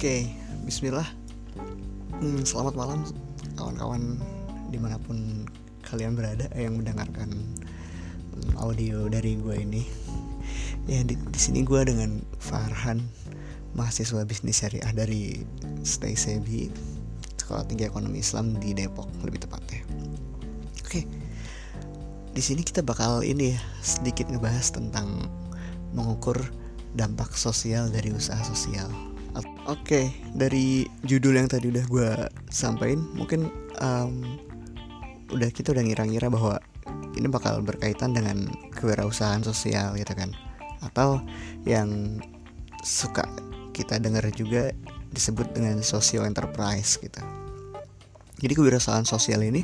Oke, Bismillah. Hmm, selamat malam kawan-kawan di mana pun kalian berada yang mendengarkan hmm, audio dari gue ini. Ya di, di sini gue dengan Farhan, mahasiswa bisnis syariah dari Stay Sebi, Sekolah Tinggi Ekonomi Islam di Depok lebih tepatnya. Oke, di sini kita bakal ini ya sedikit ngebahas tentang mengukur dampak sosial dari usaha sosial. Oke, dari judul yang tadi udah gue sampaikan, mungkin um, udah kita udah ngira-ngira bahwa ini bakal berkaitan dengan kewirausahaan sosial gitu kan, atau yang suka kita dengar juga disebut dengan social enterprise gitu. Jadi kewirausahaan sosial ini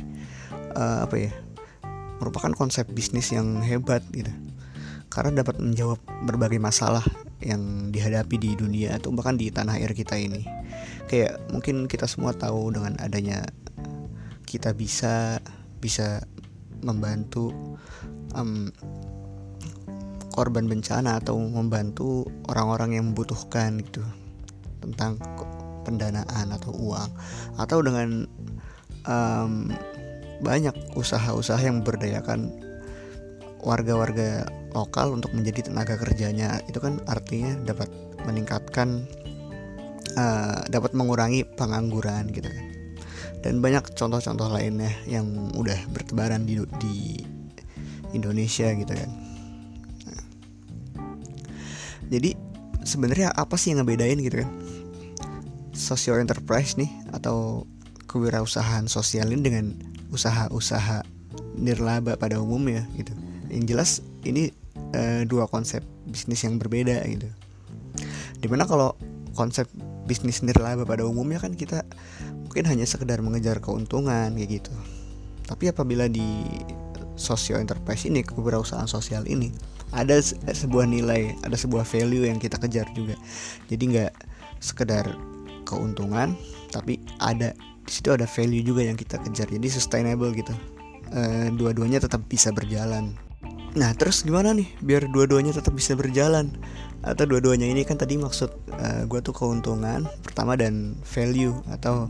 uh, apa ya? merupakan konsep bisnis yang hebat gitu karena dapat menjawab berbagai masalah yang dihadapi di dunia atau bahkan di tanah air kita ini. Kayak mungkin kita semua tahu dengan adanya kita bisa bisa membantu um, korban bencana atau membantu orang-orang yang membutuhkan gitu tentang pendanaan atau uang atau dengan um, banyak usaha-usaha yang berdayakan warga-warga lokal untuk menjadi tenaga kerjanya itu kan artinya dapat meningkatkan uh, dapat mengurangi pengangguran gitu kan. Dan banyak contoh-contoh lainnya yang udah bertebaran di di Indonesia gitu kan. Nah, jadi sebenarnya apa sih yang ngebedain gitu kan? Social enterprise nih atau kewirausahaan sosial ini dengan usaha-usaha nirlaba pada umumnya gitu yang jelas ini uh, dua konsep bisnis yang berbeda gitu. Di mana kalau konsep bisnis nirlaba pada umumnya kan kita mungkin hanya sekedar mengejar keuntungan kayak gitu. Tapi apabila di social enterprise ini kewirausahaan sosial ini ada sebuah nilai ada sebuah value yang kita kejar juga. Jadi nggak sekedar keuntungan tapi ada di situ ada value juga yang kita kejar. Jadi sustainable gitu. E, dua-duanya tetap bisa berjalan Nah terus gimana nih? Biar dua-duanya tetap bisa berjalan. Atau dua-duanya ini kan tadi maksud uh, eh, gue tuh keuntungan pertama dan value atau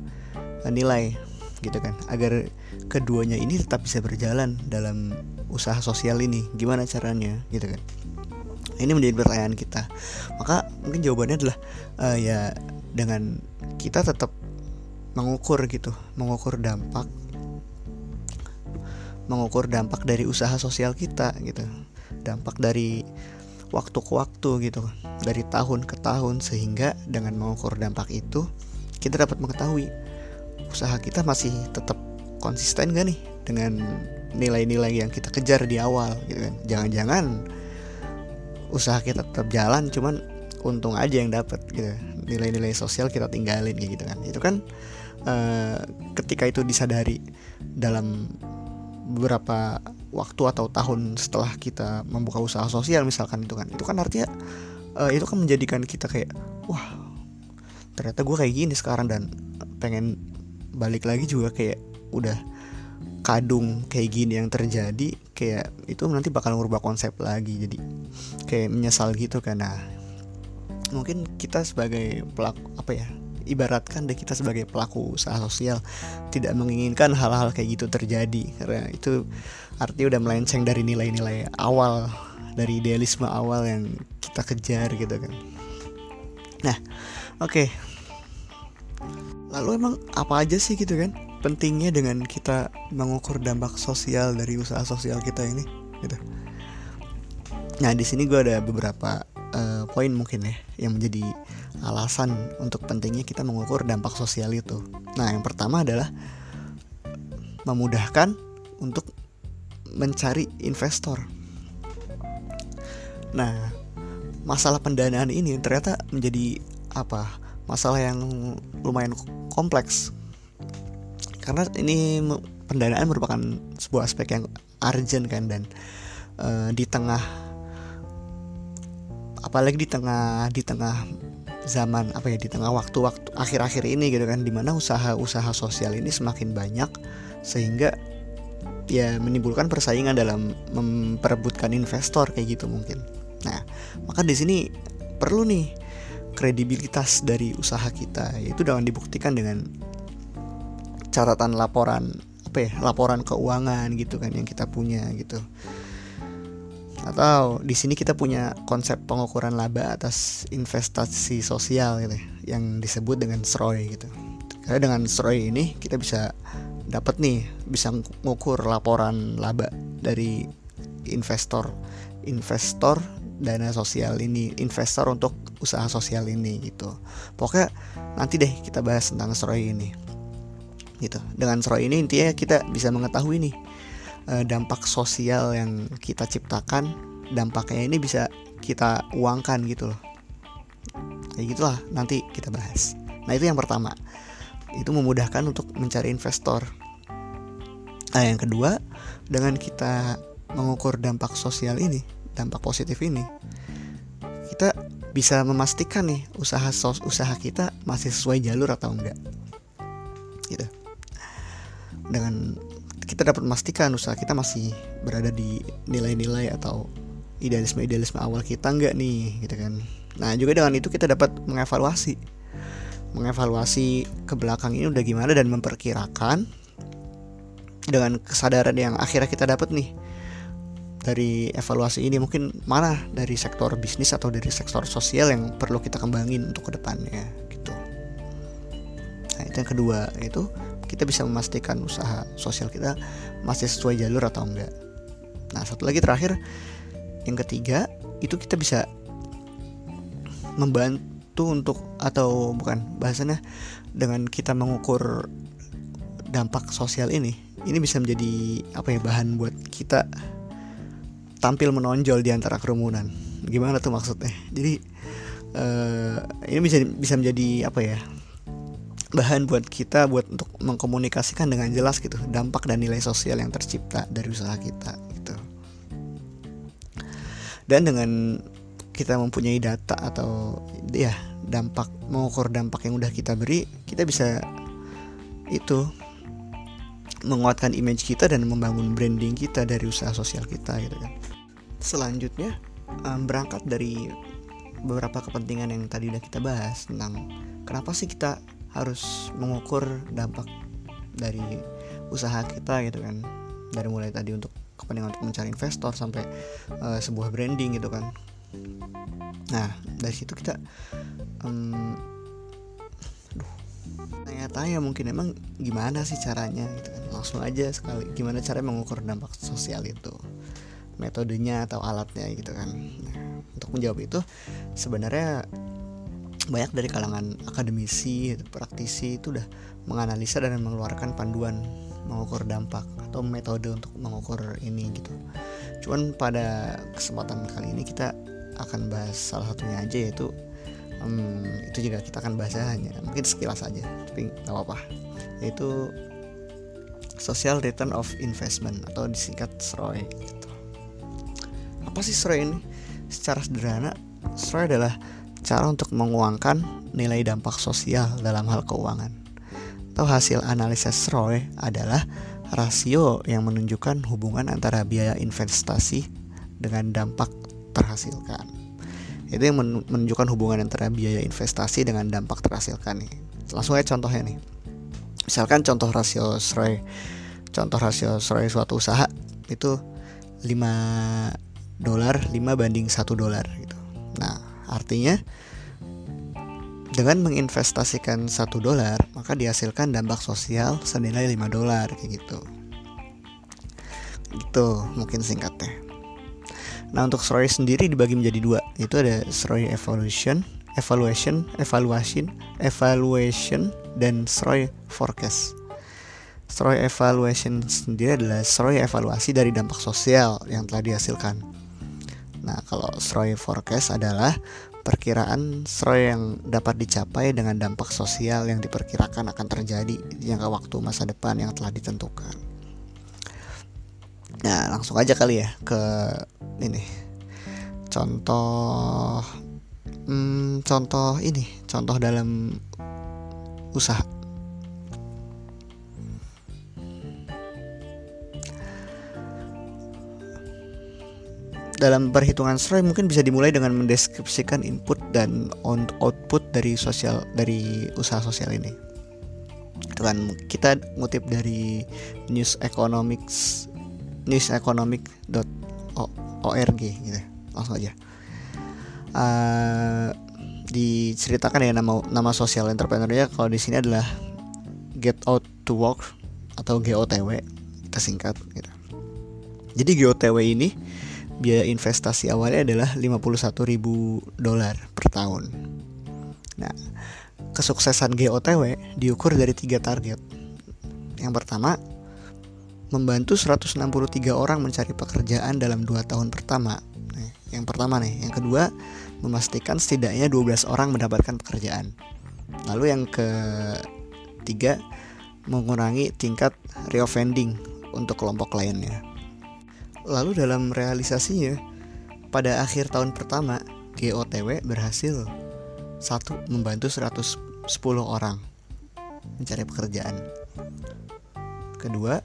uh, nilai gitu kan. Agar keduanya ini tetap bisa berjalan dalam usaha sosial ini. Gimana caranya? Gitu kan. Ini menjadi pertanyaan kita. Maka mungkin jawabannya adalah uh, ya dengan kita tetap mengukur gitu Mengukur dampak mengukur dampak dari usaha sosial kita gitu. Dampak dari waktu ke waktu gitu. Dari tahun ke tahun sehingga dengan mengukur dampak itu kita dapat mengetahui usaha kita masih tetap konsisten gak nih dengan nilai-nilai yang kita kejar di awal gitu kan. Jangan-jangan usaha kita tetap jalan cuman untung aja yang dapat gitu. Nilai-nilai sosial kita tinggalin gitu kan. Itu kan uh, ketika itu disadari dalam beberapa waktu atau tahun setelah kita membuka usaha sosial misalkan itu kan. Itu kan artinya uh, itu kan menjadikan kita kayak wah ternyata gue kayak gini sekarang. Dan pengen balik lagi juga kayak udah kadung kayak gini yang terjadi kayak itu nanti bakal ngubah konsep lagi. Jadi kayak menyesal gitu karena mungkin kita sebagai pelaku apa ya ibaratkan deh kita sebagai pelaku usaha sosial tidak menginginkan hal-hal kayak gitu terjadi. Karena itu artinya udah melenceng dari nilai-nilai awal dari idealisme awal yang kita kejar gitu kan. Nah oke. Okay. lalu emang apa aja sih gitu kan pentingnya dengan kita mengukur dampak sosial dari usaha sosial kita ini gitu? Nah di sini gue ada beberapa uh, poin mungkin ya yang menjadi alasan untuk pentingnya kita mengukur dampak sosial itu. Nah, yang pertama adalah memudahkan untuk mencari investor. Nah, masalah pendanaan ini ternyata menjadi apa? Masalah yang lumayan kompleks. Karena ini pendanaan merupakan sebuah aspek yang urgent kan dan uh, di tengah apalagi di tengah di tengah zaman apa ya di tengah waktu-waktu akhir-akhir ini gitu kan di mana usaha-usaha sosial ini semakin banyak sehingga ya menimbulkan persaingan dalam memperebutkan investor kayak gitu mungkin. Nah, maka di sini perlu nih kredibilitas dari usaha kita itu dengan dibuktikan dengan catatan laporan apa ya laporan keuangan gitu kan yang kita punya gitu atau di sini kita punya konsep pengukuran laba atas investasi sosial gitu ya, yang disebut dengan SROI gitu. Karena dengan SROI ini kita bisa dapat nih bisa mengukur laporan laba dari investor investor dana sosial ini investor untuk usaha sosial ini gitu. Pokoknya nanti deh kita bahas tentang SROI ini gitu. Dengan SROI ini intinya kita bisa mengetahui nih uh, dampak sosial yang kita ciptakan dampaknya ini bisa kita uangkan gitu loh. Kayak gitulah nanti kita bahas. Nah itu yang pertama. Itu memudahkan untuk mencari investor. Nah yang kedua dengan kita mengukur dampak sosial ini dampak positif ini kita bisa memastikan nih usaha sos usaha kita masih sesuai jalur atau enggak. Gitu. Dengan kita dapat memastikan usaha kita masih berada di nilai-nilai atau idealisme-idealisme awal kita enggak nih gitu kan. Nah juga dengan itu kita dapat mengevaluasi. Mengevaluasi ke belakang ini udah gimana dan memperkirakan dengan kesadaran yang akhirnya kita dapat nih dari evaluasi ini mungkin mana dari sektor bisnis atau dari sektor sosial yang perlu kita kembangin untuk ke depannya gitu. Nah itu yang kedua itu kita bisa memastikan usaha sosial kita masih sesuai jalur atau enggak. Nah, satu lagi terakhir, yang ketiga itu kita bisa membantu untuk atau bukan bahasanya dengan kita mengukur dampak sosial ini, ini bisa menjadi apa ya bahan buat kita tampil menonjol di antara kerumunan. Gimana tuh maksudnya? Jadi uh, ini bisa bisa menjadi apa ya? Bahan buat kita buat untuk mengkomunikasikan dengan jelas gitu dampak dan nilai sosial yang tercipta dari usaha kita gitu. Dan dengan kita mempunyai data atau ya dampak mengukur dampak yang udah kita beri, kita bisa itu menguatkan image kita dan membangun branding kita dari usaha sosial kita gitu kan. Selanjutnya berangkat dari beberapa kepentingan yang tadi udah kita bahas tentang kenapa sih kita harus mengukur dampak dari usaha kita gitu kan. Dari mulai tadi untuk kepentingan untuk mencari investor sampai uh, sebuah branding gitu kan. Nah dari situ kita um, tanya-tanya mungkin emang gimana sih caranya gitu kan. Langsung aja sekali gimana cara mengukur dampak sosial itu metodenya atau alatnya gitu kan. Nah, untuk menjawab itu sebenarnya banyak dari kalangan akademisi praktisi itu udah menganalisa dan mengeluarkan panduan mengukur dampak atau metode untuk mengukur ini gitu. Cuman pada kesempatan kali ini kita akan bahas salah satunya aja yaitu um, itu juga kita akan bahas hanya mungkin sekilas aja tapi nggak apa-apa. Yaitu social return of investment atau disingkat SROI gitu. apa sih SROI ini? Secara sederhana SROI adalah cara untuk menguangkan nilai dampak sosial dalam hal keuangan. Atau hasil analisis ROI adalah rasio yang menunjukkan hubungan antara biaya investasi dengan dampak terhasilkan. Itu yang menunjukkan hubungan antara biaya investasi dengan dampak terhasilkan nih. Langsung aja contohnya nih. Misalkan contoh rasio SROI contoh rasio SROI suatu usaha itu 5 dolar 5 banding 1 dolar gitu. Nah, Artinya dengan menginvestasikan satu dolar maka dihasilkan dampak sosial senilai 5 dolar kayak gitu. Itu mungkin singkatnya. Nah untuk SROI sendiri dibagi menjadi dua Itu ada SROI Evolution Evaluation, Evaluation, Evaluation, dan SROI Forecast SROI Evaluation sendiri adalah SROI evaluasi dari dampak sosial yang telah dihasilkan Nah, kalau SROI forecast adalah perkiraan SROI yang dapat dicapai dengan dampak sosial yang diperkirakan akan terjadi di jangka waktu masa depan yang telah ditentukan. Nah, langsung aja kali ya ke ini. Contoh hmm, contoh ini, contoh dalam usaha dalam perhitungan SROI mungkin bisa dimulai dengan mendeskripsikan input dan output dari sosial dari usaha sosial ini. Itu kan kita ngutip dari news economics newseconomic.org gitu. Langsung aja. Uh, diceritakan ya nama nama sosial entrepreneurnya kalau di sini adalah get out to work atau GOTW kita singkat gitu. Jadi GOTW ini biaya investasi awalnya adalah 51 ribu dolar per tahun. Nah, kesuksesan GOTW diukur dari tiga target. Yang pertama, membantu 163 orang mencari pekerjaan dalam dua tahun pertama. Nah, yang pertama nih, yang kedua, memastikan setidaknya 12 orang mendapatkan pekerjaan. Lalu yang ketiga, mengurangi tingkat reoffending untuk kelompok lainnya. Lalu dalam realisasinya, pada akhir tahun pertama, GOTW berhasil satu membantu 110 orang mencari pekerjaan. Kedua,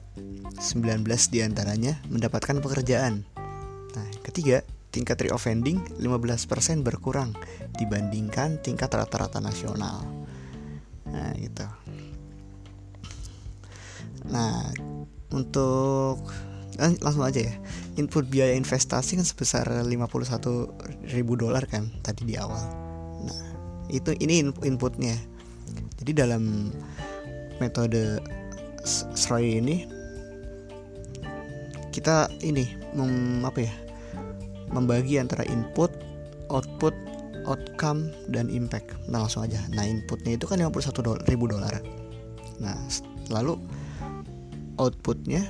19 di antaranya mendapatkan pekerjaan. Nah, ketiga, tingkat reoffending 15% berkurang dibandingkan tingkat rata-rata nasional. Nah, gitu. Nah, untuk langsung aja ya. Input biaya investasi kan sebesar 51 ribu dolar kan tadi di awal. Nah itu ini inputnya. Jadi dalam metode SROI ini kita ini mem, apa ya membagi antara input output outcome dan impact. Nah langsung aja. Nah inputnya itu kan 51 dolar, ribu dolar. Nah lalu outputnya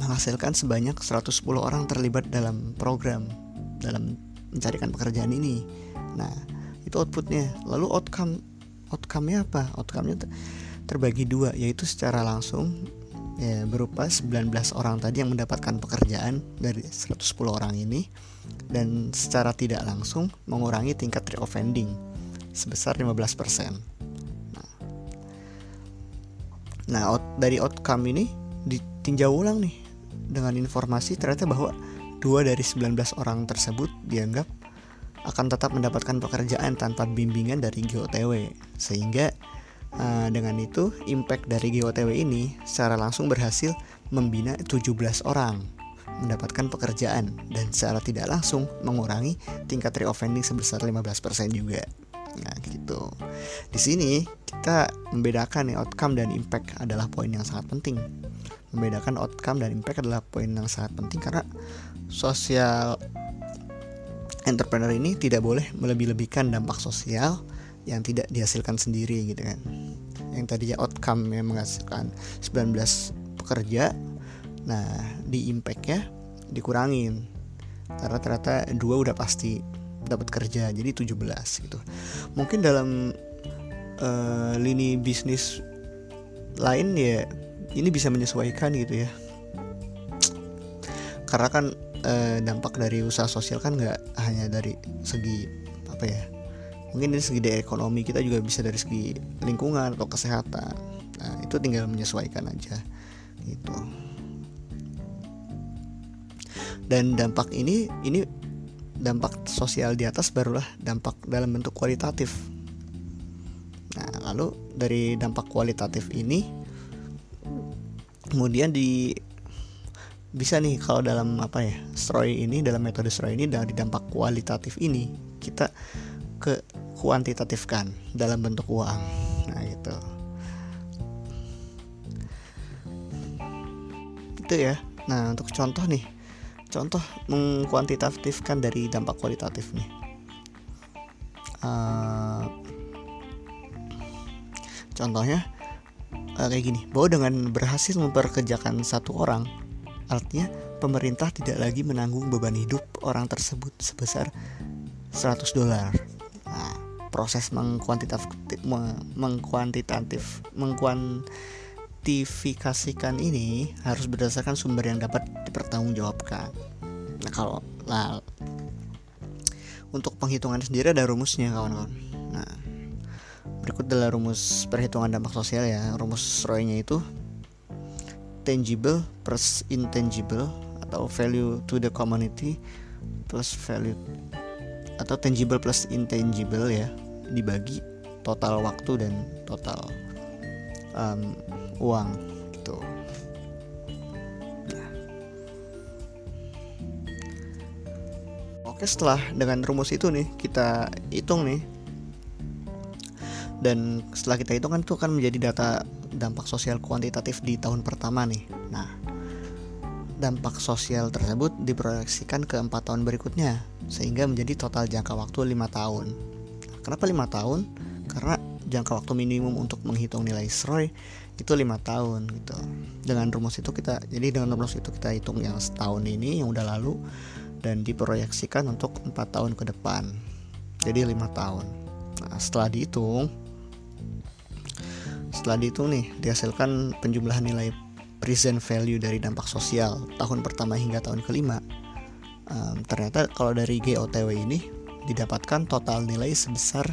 menghasilkan sebanyak 110 orang terlibat dalam program dalam mencarikan pekerjaan ini. Nah, itu outputnya. Lalu outcome outcome-nya apa? Outcome-nya terbagi dua, yaitu secara langsung ya berupa 19 orang tadi yang mendapatkan pekerjaan dari 110 orang ini dan secara tidak langsung mengurangi tingkat reoffending sebesar 15%. Nah, nah out, dari outcome ini ditinjau ulang nih dengan informasi ternyata bahwa dua dari 19 orang tersebut dianggap akan tetap mendapatkan pekerjaan tanpa bimbingan dari GOTW sehingga uh, dengan itu impact dari GOTW ini secara langsung berhasil membina 17 orang mendapatkan pekerjaan dan secara tidak langsung mengurangi tingkat reoffending sebesar 15% juga. Nah, gitu. Di sini kita membedakan nih outcome dan impact adalah poin yang sangat penting membedakan outcome dan impact adalah poin yang sangat penting karena sosial entrepreneur ini tidak boleh melebih-lebihkan dampak sosial yang tidak dihasilkan sendiri gitu kan. Yang tadinya outcome yang menghasilkan 19 pekerja nah di impact ya dikurangin. Karena ternyata dua udah pasti dapat kerja jadi 17 gitu. Mungkin dalam uh, lini bisnis lain ya ini bisa menyesuaikan gitu ya. Karena kan eh, dampak dari usaha sosial kan nggak hanya dari segi apa ya mungkin dari segi dari ekonomi kita juga bisa dari segi lingkungan atau kesehatan. Nah itu tinggal menyesuaikan aja gitu. Dan dampak ini ini dampak sosial di atas barulah dampak dalam bentuk kualitatif. Nah lalu dari dampak kualitatif ini kemudian di bisa nih kalau dalam apa ya stroy ini dalam metode stroy ini dari dampak kualitatif ini kita ke kuantitatifkan dalam bentuk uang. Nah itu itu ya. Nah untuk contoh nih. Contoh mengkuantitatifkan dari dampak kualitatif nih. Uh, contohnya uh, kayak gini bahwa dengan berhasil memperkerjakan satu orang artinya pemerintah tidak lagi menanggung beban hidup orang tersebut sebesar 100 dolar. Nah, proses mengkuantitatif mengkuantitatif mengkuantifikasikan ini harus berdasarkan sumber yang dapat dipertanggungjawabkan. Nah kalau lah untuk penghitungan sendiri ada rumusnya kawan-kawan. nah Berikut adalah rumus perhitungan dampak sosial ya. Rumus ROI-nya itu tangible plus intangible atau value to the community plus value atau tangible plus intangible ya dibagi total waktu dan total um, uang gitu. Nah. Oke setelah dengan rumus itu nih kita hitung nih dan setelah kita hitung kan itu kan menjadi data dampak sosial kuantitatif di tahun pertama nih. Nah, dampak sosial tersebut diproyeksikan ke empat tahun berikutnya sehingga menjadi total jangka waktu lima tahun. Kenapa lima tahun? Karena jangka waktu minimum untuk menghitung nilai SROI itu lima tahun gitu. Dengan rumus itu kita jadi dengan rumus itu kita hitung yang setahun ini yang udah lalu dan diproyeksikan untuk empat tahun ke depan. Jadi lima tahun. Nah, setelah dihitung setelah dihitung nih dihasilkan penjumlahan nilai present value dari dampak sosial tahun pertama hingga tahun kelima. Um, ternyata kalau dari GOTW ini didapatkan total nilai sebesar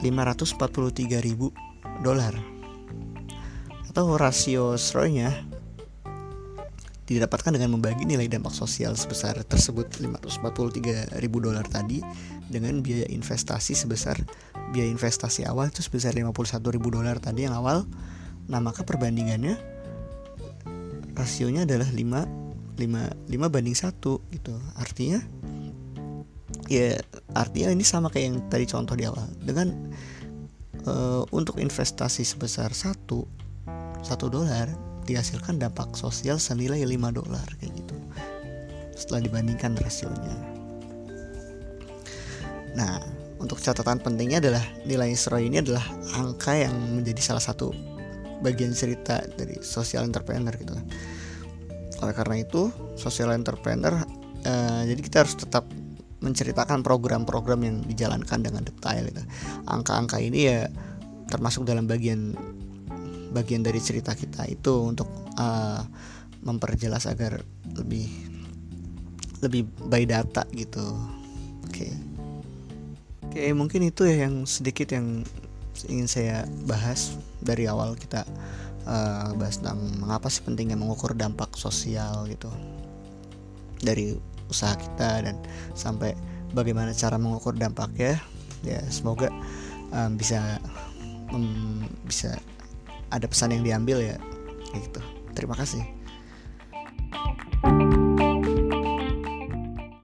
543.000 dolar. Atau rasio SROI-nya didapatkan dengan membagi nilai dampak sosial sebesar tersebut 543.000 dolar tadi dengan biaya investasi sebesar biaya investasi awal itu sebesar 51.000 dolar tadi yang awal nah maka perbandingannya rasionya adalah 5 5 5 banding 1 gitu. Artinya ya artinya ini sama kayak yang tadi contoh di awal. Dengan uh, untuk investasi sebesar 1 1 dolar dihasilkan dampak sosial senilai 5 dolar kayak gitu. Setelah dibandingkan rasionya. Nah, untuk catatan pentingnya adalah nilai SROI ini adalah angka yang menjadi salah satu bagian cerita dari social entrepreneur gitu kan oleh karena itu social entrepreneur uh, jadi kita harus tetap menceritakan program-program yang dijalankan dengan detail gitu. angka-angka ini ya termasuk dalam bagian bagian dari cerita kita itu untuk uh, memperjelas agar lebih lebih by data gitu oke okay. Oke mungkin itu ya yang sedikit yang ingin saya bahas dari awal kita uh, bahas tentang mengapa sih pentingnya mengukur dampak sosial gitu dari usaha kita dan sampai bagaimana cara mengukur dampaknya. Ya semoga um, bisa um, bisa ada pesan yang diambil ya gitu. Terima kasih